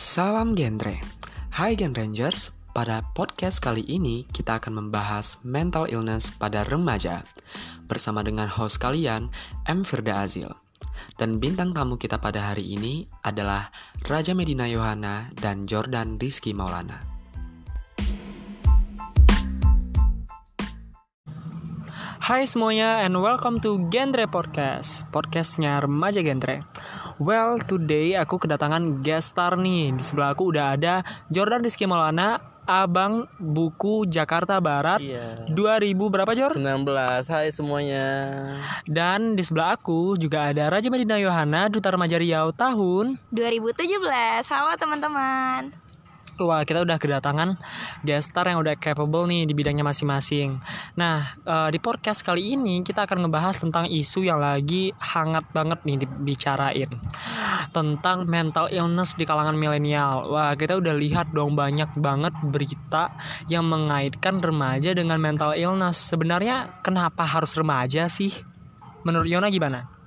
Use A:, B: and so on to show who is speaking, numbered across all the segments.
A: Salam genre. Hai Gen Rangers, pada podcast kali ini kita akan membahas mental illness pada remaja bersama dengan host kalian M Firda Azil. Dan bintang tamu kita pada hari ini adalah Raja Medina Yohana dan Jordan Rizky Maulana. Hai semuanya and welcome to Genre Podcast Podcastnya remaja genre Well today aku kedatangan guest star nih Di sebelah aku udah ada Jordan Rizky Maulana Abang Buku Jakarta Barat
B: Iya.
A: 2000 berapa Jor?
B: 19 Hai semuanya
A: Dan di sebelah aku juga ada Raja Medina Yohana Duta Remaja Riau tahun
C: 2017. Halo teman-teman.
A: Wah kita udah kedatangan guest star yang udah capable nih di bidangnya masing-masing Nah eh, di podcast kali ini kita akan ngebahas tentang isu yang lagi hangat banget nih dibicarain Tentang mental illness di kalangan milenial Wah kita udah lihat dong banyak banget berita yang mengaitkan remaja dengan mental illness Sebenarnya kenapa harus remaja sih? Menurut Yona gimana?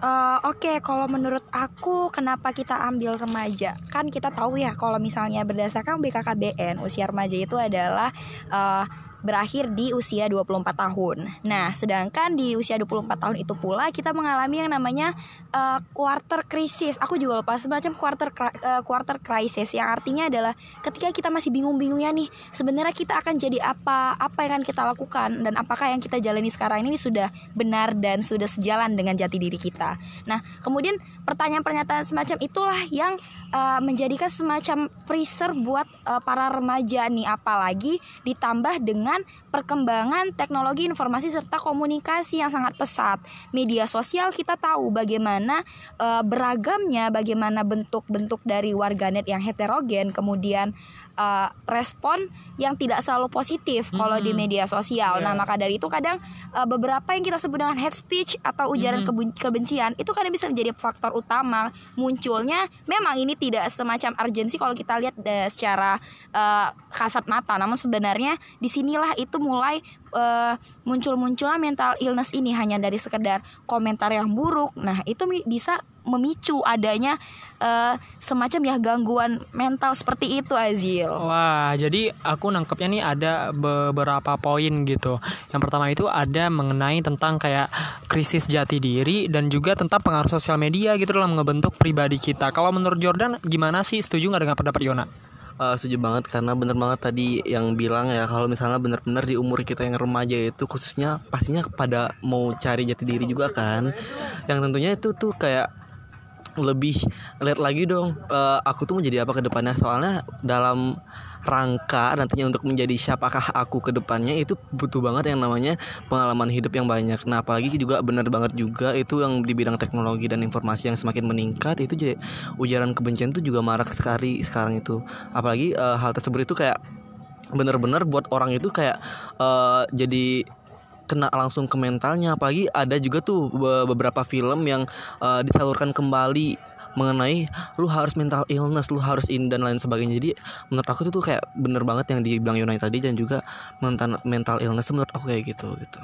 C: Eh, Oke, kalau menurut aku kenapa kita ambil remaja? Kan kita tahu ya kalau misalnya berdasarkan BKKBN usia remaja itu adalah eh, berakhir di usia 24 tahun. Nah, sedangkan di usia 24 tahun itu pula kita mengalami yang namanya eh, quarter crisis. Aku juga lupa semacam quarter eh, quarter crisis yang artinya adalah ketika kita masih bingung-bingungnya nih, sebenarnya kita akan jadi apa? Apa yang akan kita lakukan dan apakah yang kita jalani sekarang ini sudah benar dan sudah sejalan dengan jati diri kita. Nah, kemudian pertanyaan-pernyataan semacam itulah yang uh, menjadikan semacam freezer buat uh, para remaja nih, apalagi ditambah dengan perkembangan teknologi informasi serta komunikasi yang sangat pesat. Media sosial kita tahu bagaimana uh, beragamnya, bagaimana bentuk-bentuk dari warganet yang heterogen, kemudian uh, respon yang tidak selalu positif kalau di media sosial.
A: Iya.
C: Nah, maka dari itu kadang uh, beberapa yang kita sebut dengan hate speech atau ujaran keben- kebencian itu kadang bisa menjadi faktor utama munculnya. Memang ini tidak semacam urgensi kalau kita lihat eh, secara uh, kasat mata, namun sebenarnya di sinilah itu mulai uh, muncul-munculnya mental illness ini hanya dari sekedar komentar yang buruk. Nah, itu bisa memicu adanya uh, semacam ya gangguan mental seperti itu Azil.
A: Wah, jadi aku nangkepnya nih ada beberapa poin gitu. Yang pertama itu ada mengenai tentang kayak krisis jati diri dan juga tentang pengaruh sosial media gitu dalam ngebentuk pribadi kita. Kalau menurut Jordan gimana sih? Setuju nggak dengan pendapat Yona?
B: Eh, Setuju banget karena bener banget tadi yang bilang ya Kalau misalnya bener-bener di umur kita yang remaja itu Khususnya pastinya pada mau cari jati diri juga kan Yang tentunya itu tuh kayak lebih lihat lagi dong eh, aku tuh mau jadi apa ke depannya. Soalnya dalam rangka nantinya untuk menjadi siapakah aku ke depannya itu butuh banget yang namanya pengalaman hidup yang banyak. Nah, apalagi juga benar banget juga itu yang di bidang teknologi dan informasi yang semakin meningkat itu jadi ujaran kebencian itu juga marak sekali sekarang itu. Apalagi eh, hal tersebut itu kayak benar-benar buat orang itu kayak eh, jadi kena langsung ke mentalnya apalagi ada juga tuh be- beberapa film yang eh, disalurkan kembali mengenai lu harus mental illness, lu harus ini dan lain sebagainya. Jadi menurut aku itu tuh kayak bener banget yang dibilang Yunai tadi dan juga mental mental illness menurut aku kayak gitu gitu.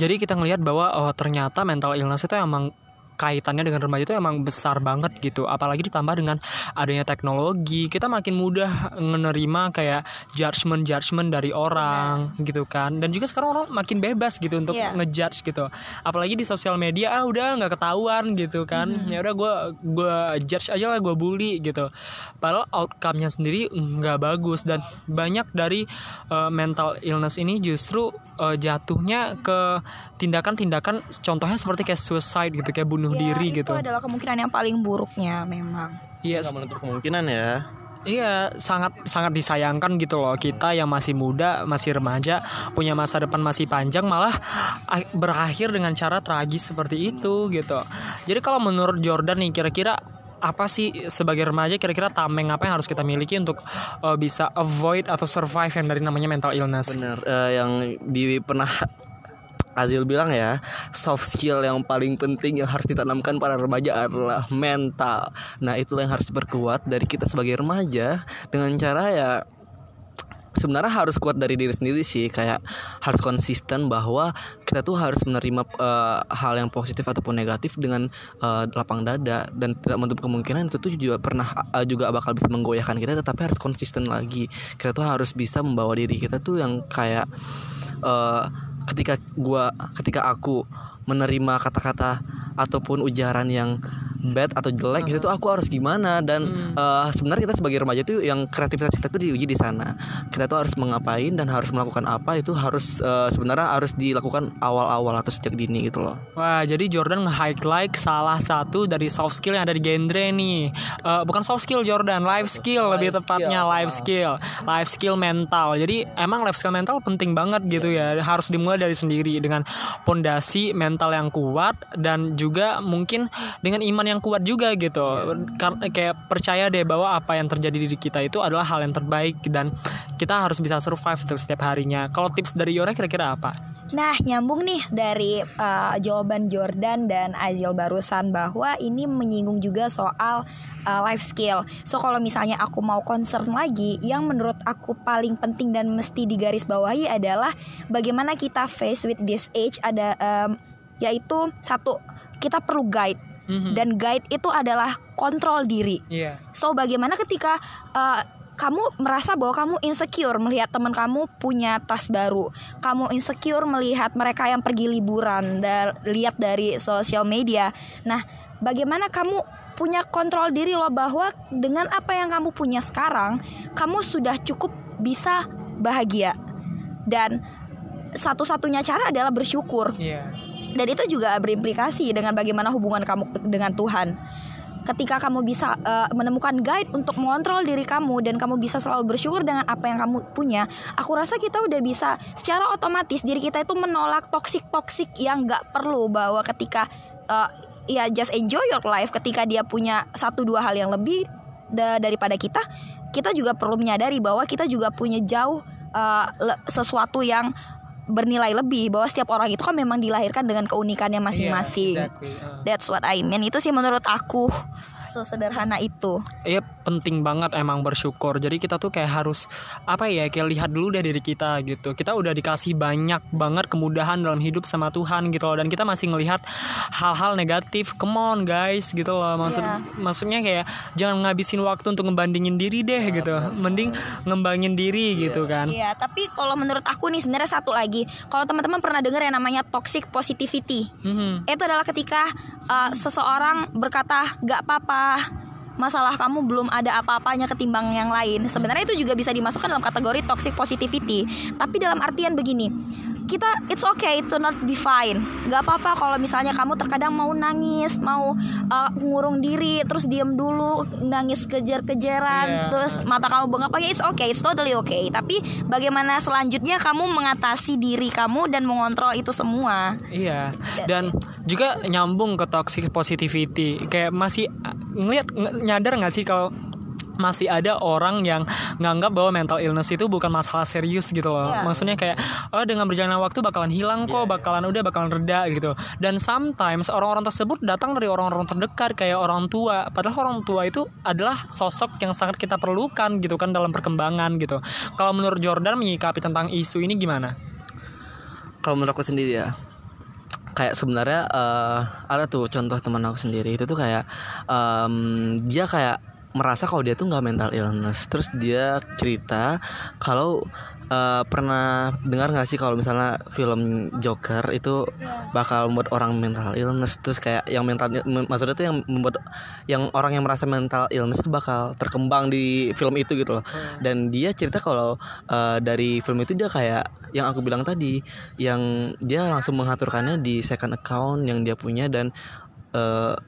A: Jadi kita ngelihat bahwa oh ternyata mental illness itu emang kaitannya dengan remaja itu emang besar banget gitu. Apalagi ditambah dengan adanya teknologi kita makin mudah menerima kayak judgement judgement dari orang gitu kan. Dan juga sekarang orang makin bebas gitu untuk
C: Iya.
A: ngejudge gitu. Apalagi di sosial media ah udah nggak ketahuan gitu kan. Ya udah gue gue judge aja lah gue bully gitu. Padahal outcome-nya sendiri nggak bagus. Dan banyak dari uh, mental illness ini justru uh, jatuhnya ke tindakan-tindakan contohnya seperti kayak suicide gitu kayak bunuh
C: Ya,
A: diri
C: itu
A: gitu
C: adalah kemungkinan yang paling buruknya memang.
A: yes
B: Nggak menutup kemungkinan ya.
A: Iya, sangat sangat disayangkan gitu loh. Kita yang masih muda, masih remaja, punya masa depan masih panjang malah ah, berakhir dengan cara tragis seperti itu gitu. Jadi kalau menurut Jordan nih kira-kira apa sih sebagai remaja kira-kira tameng apa yang harus kita miliki untuk uh, bisa avoid atau survive yang dari namanya mental illness?
B: Bener eh, yang di pernah Azil bilang ya soft skill yang paling penting yang harus ditanamkan para remaja adalah mental. Nah itulah yang harus diperkuat dari kita sebagai remaja dengan cara ya sebenarnya harus kuat dari diri sendiri sih kayak harus konsisten bahwa kita tuh harus menerima uh, hal yang positif ataupun negatif dengan uh, lapang dada dan tidak menutup kemungkinan itu tuh juga pernah uh, juga bakal bisa menggoyahkan kita tetapi harus konsisten lagi. Kita tuh harus bisa membawa diri kita tuh yang kayak uh, ketika gua ketika aku menerima kata-kata ataupun ujaran yang bad atau jelek uh-huh. itu aku harus gimana? Dan hmm. uh, sebenarnya kita sebagai remaja itu yang kreativitas kita tuh diuji di sana. Kita tuh harus mengapain dan harus melakukan apa itu harus uh, sebenarnya harus dilakukan awal-awal atau sejak dini gitu loh.
A: Wah jadi Jordan nge-highlight salah satu dari soft skill yang ada di genre nih. Uh, bukan soft skill Jordan life skill life lebih tepatnya skill. life skill. Life skill mental. Jadi emang life skill mental penting banget gitu ya. Harus dimulai dari sendiri dengan pondasi mental yang kuat dan juga mungkin dengan iman yang kuat juga gitu. Karena kayak percaya deh bahwa apa yang terjadi di kita itu adalah hal yang terbaik dan kita harus bisa survive untuk setiap harinya. Kalau tips dari Yora kira-kira apa?
C: Nah, nyambung nih dari uh, jawaban Jordan dan Azil barusan bahwa ini menyinggung juga soal uh, life skill. So kalau misalnya aku mau concern lagi, yang menurut aku paling penting dan mesti digaris bawahi adalah bagaimana kita face with this age ada um, yaitu satu kita perlu guide hmm Dan guide itu adalah kontrol diri.
A: Yeah.
C: So bagaimana ketika uh, kamu merasa bahwa kamu insecure melihat teman kamu punya tas baru, kamu insecure melihat mereka yang pergi liburan dan lihat dari sosial media. Nah, bagaimana kamu punya kontrol diri loh bahwa dengan apa yang kamu punya sekarang, kamu sudah cukup bisa bahagia. Dan satu-satunya cara adalah bersyukur.
A: Yeah
C: dan itu juga berimplikasi dengan bagaimana hubungan kamu dengan Tuhan. Ketika kamu bisa uh, menemukan guide untuk mengontrol diri kamu dan kamu bisa selalu bersyukur dengan apa yang kamu punya, aku rasa kita udah bisa secara otomatis diri kita itu menolak toxic toxic yang nggak perlu. Bahwa ketika uh, ya just enjoy your life ketika dia punya satu dua hal yang lebih da daripada kita, kita juga perlu menyadari bahwa kita juga punya jauh uh, sesuatu yang bernilai lebih bahwa setiap orang itu kan memang dilahirkan dengan keunikannya masing-masing. Yeah, exactly. uh. That's what I mean. Itu sih menurut aku sesederhana itu.
A: Iya penting banget emang bersyukur. Jadi kita tuh kayak harus apa ya kayak lihat dulu deh diri kita gitu. Kita udah dikasih banyak banget kemudahan dalam hidup sama Tuhan gitu loh dan kita masih ngelihat hal-hal negatif. Come on guys gitu loh. Maksud yeah. maksudnya kayak jangan ngabisin waktu untuk ngebandingin diri deh yeah, gitu. Mending ngembangin diri yeah. gitu kan.
C: Iya, yeah, tapi kalau menurut aku nih sebenarnya satu lagi. Kalau teman-teman pernah dengar yang namanya toxic positivity. Mm -hmm. Itu adalah ketika uh, seseorang berkata gak apa-apa masalah kamu belum ada apa-apanya ketimbang yang lain sebenarnya itu juga bisa dimasukkan dalam kategori toxic positivity tapi dalam artian begini kita it's okay to not be fine. Nggak apa-apa kalau misalnya kamu terkadang mau nangis mau uh, ngurung diri terus diem dulu nangis kejar-kejaran yeah. terus mata kamu bengap ya it's okay it's totally okay. Tapi bagaimana selanjutnya kamu mengatasi diri kamu dan mengontrol itu semua?
A: Iya dan juga nyambung ke toxic positivity. Kayak masih ngeliat nyadar nggak sih kalau masih ada orang yang nganggap bahwa mental illness itu bukan masalah serius gitu loh. Yeah. Maksudnya kayak oh dengan berjalannya waktu bakalan hilang kok, yeah, iya. bakalan udah bakalan reda gitu. Dan sometimes orang-orang tersebut datang dari orang-orang terdekat kayak orang tua. Padahal orang tua itu adalah sosok yang sangat kita perlukan gitu kan dalam perkembangan gitu. Kalau menurut Jordan menyikapi tentang isu ini gimana?
B: Kalau menurut aku sendiri ya, kayak sebenarnya uh, ada tuh contoh teman aku sendiri itu tuh kayak um, dia kayak merasa kalau dia tuh nggak mental illness. Terus dia cerita kalau uh, pernah dengar nggak sih kalau misalnya film Joker itu bakal membuat orang mental illness? Terus kayak yang mental maksudnya tuh yang membuat yang orang yang merasa mental illness itu bakal terkembang di film itu gitu loh. Hmm. dan dia cerita kalau uh, dari film itu dia kayak yang aku bilang tadi yang dia langsung mengaturkannya di second account yang dia punya dan uh,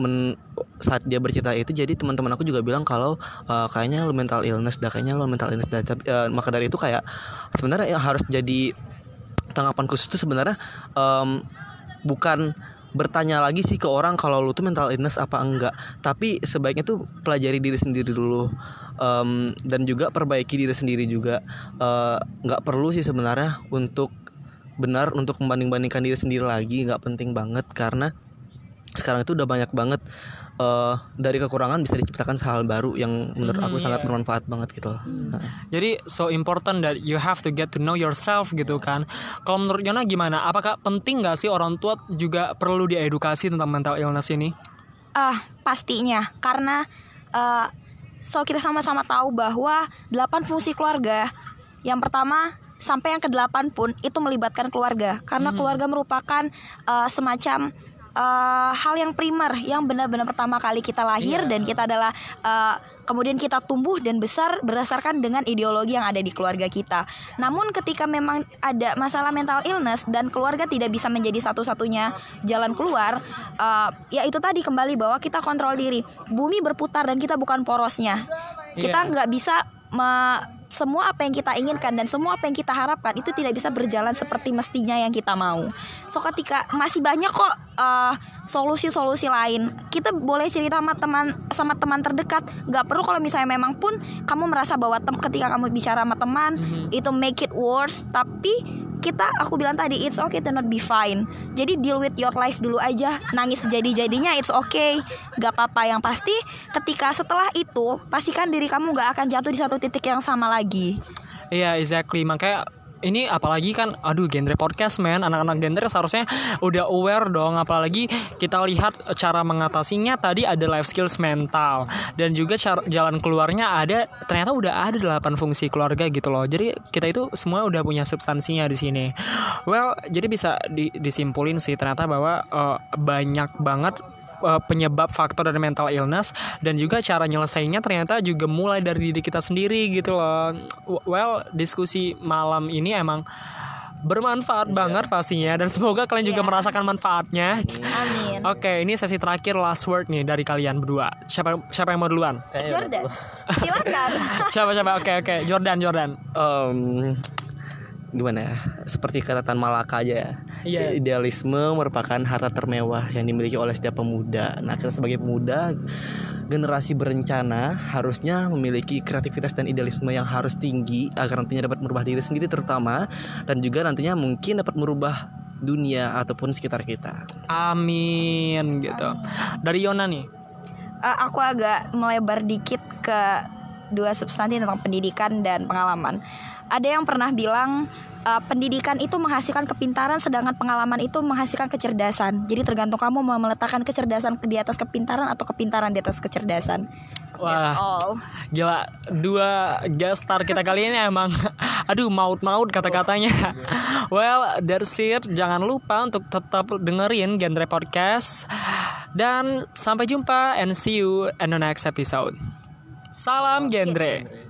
B: men, saat dia bercerita itu jadi teman-teman aku juga bilang kalau uh, kayaknya lo mental illness dah kayaknya lo mental illness dah. Tapi uh, maka dari itu kayak sebenarnya yang harus jadi tanggapan khusus itu sebenarnya um, bukan bertanya lagi sih ke orang kalau lu tuh mental illness apa enggak. Tapi sebaiknya tuh pelajari diri sendiri dulu um, dan juga perbaiki diri sendiri juga. Uh, nggak perlu sih sebenarnya untuk benar untuk membanding-bandingkan diri sendiri lagi nggak penting banget karena sekarang itu udah banyak banget uh, dari kekurangan bisa diciptakan hal baru yang menurut
A: Hmm,
B: aku sangat
A: iya.
B: bermanfaat banget gitu. Nah,
A: Jadi so important that you have to get to know yourself gitu kan. Kalau menurut Yona gimana? Apakah penting nggak sih orang tua juga perlu diedukasi tentang mental illness ini?
C: Ah, pastinya karena eh, so kita sama-sama tahu bahwa delapan fungsi keluarga. Yang pertama sampai yang kedelapan pun itu melibatkan keluarga karena keluarga merupakan eh, semacam eh, hal yang primer yang benar-benar pertama kali kita lahir dan kita adalah eh, kemudian kita tumbuh dan besar berdasarkan dengan ideologi yang ada di keluarga kita. Namun ketika memang ada masalah mental illness dan keluarga tidak bisa menjadi satu-satunya jalan keluar, eh, ya itu tadi kembali bahwa kita kontrol diri. Bumi berputar dan kita bukan porosnya. Kita
A: Iya.
C: nggak bisa me- semua apa yang kita inginkan dan semua apa yang kita harapkan itu tidak bisa berjalan seperti mestinya yang kita mau. So ketika masih banyak kok eh, solusi-solusi lain, kita boleh cerita sama teman sama teman terdekat. Nggak perlu kalau misalnya memang pun kamu merasa bahwa tem- ketika kamu bicara sama teman itu make it worse, tapi kita aku bilang tadi it's okay to not be fine. Jadi deal with your life dulu aja. Nangis jadi-jadinya it's okay. Gak apa-apa. Yang pasti ketika setelah itu pastikan diri kamu gak akan jatuh di satu titik yang sama lagi.
A: Iya, exactly. Makanya ini apalagi kan aduh genre podcast men. Anak-anak genre seharusnya udah aware dong. Apalagi kita lihat cara mengatasinya tadi ada life skills mental. Dan juga cara jalan keluarnya ada ternyata udah ada delapan fungsi keluarga gitu loh. Jadi kita itu semua udah punya substansinya di sini. Well jadi bisa di- disimpulin sih ternyata bahwa eh, banyak banget uh, penyebab faktor dari mental illness dan juga cara nyelesainnya ternyata juga mulai dari diri kita sendiri gitu loh. Well, diskusi malam ini emang bermanfaat banget pastinya dan semoga kalian juga
C: Iya.
A: merasakan manfaatnya.
C: amin
A: Oke, ini sesi terakhir last word nih dari kalian berdua. Siapa siapa yang mau duluan?
C: Jordan silakan
A: Siapa siapa? Oke oke, Jordan Jordan.
B: Em, gimana ya? Seperti kata Tan Malaka aja ya.
A: Iya.
B: Idealisme merupakan harta termewah yang dimiliki oleh setiap pemuda. Nah, kita sebagai pemuda generasi berencana harusnya memiliki kreativitas dan idealisme yang harus tinggi agar nantinya dapat merubah diri sendiri terutama dan juga nantinya mungkin dapat merubah dunia ataupun sekitar kita.
A: Amin gitu. Dari Yona nih.
C: Eh, aku agak melebar dikit ke dua substansi tentang pendidikan dan pengalaman. Ada yang pernah bilang eh, pendidikan itu menghasilkan kepintaran sedangkan pengalaman itu menghasilkan kecerdasan. Jadi tergantung kamu mau meletakkan kecerdasan di atas kepintaran atau kepintaran di atas kecerdasan.
A: Wah.
C: All.
A: Gila, dua guest star kita kali ini emang aduh maut-maut kata-katanya. Well, that's it. Jangan lupa untuk tetap dengerin genre podcast dan sampai jumpa and see you in the next episode. Salam genre.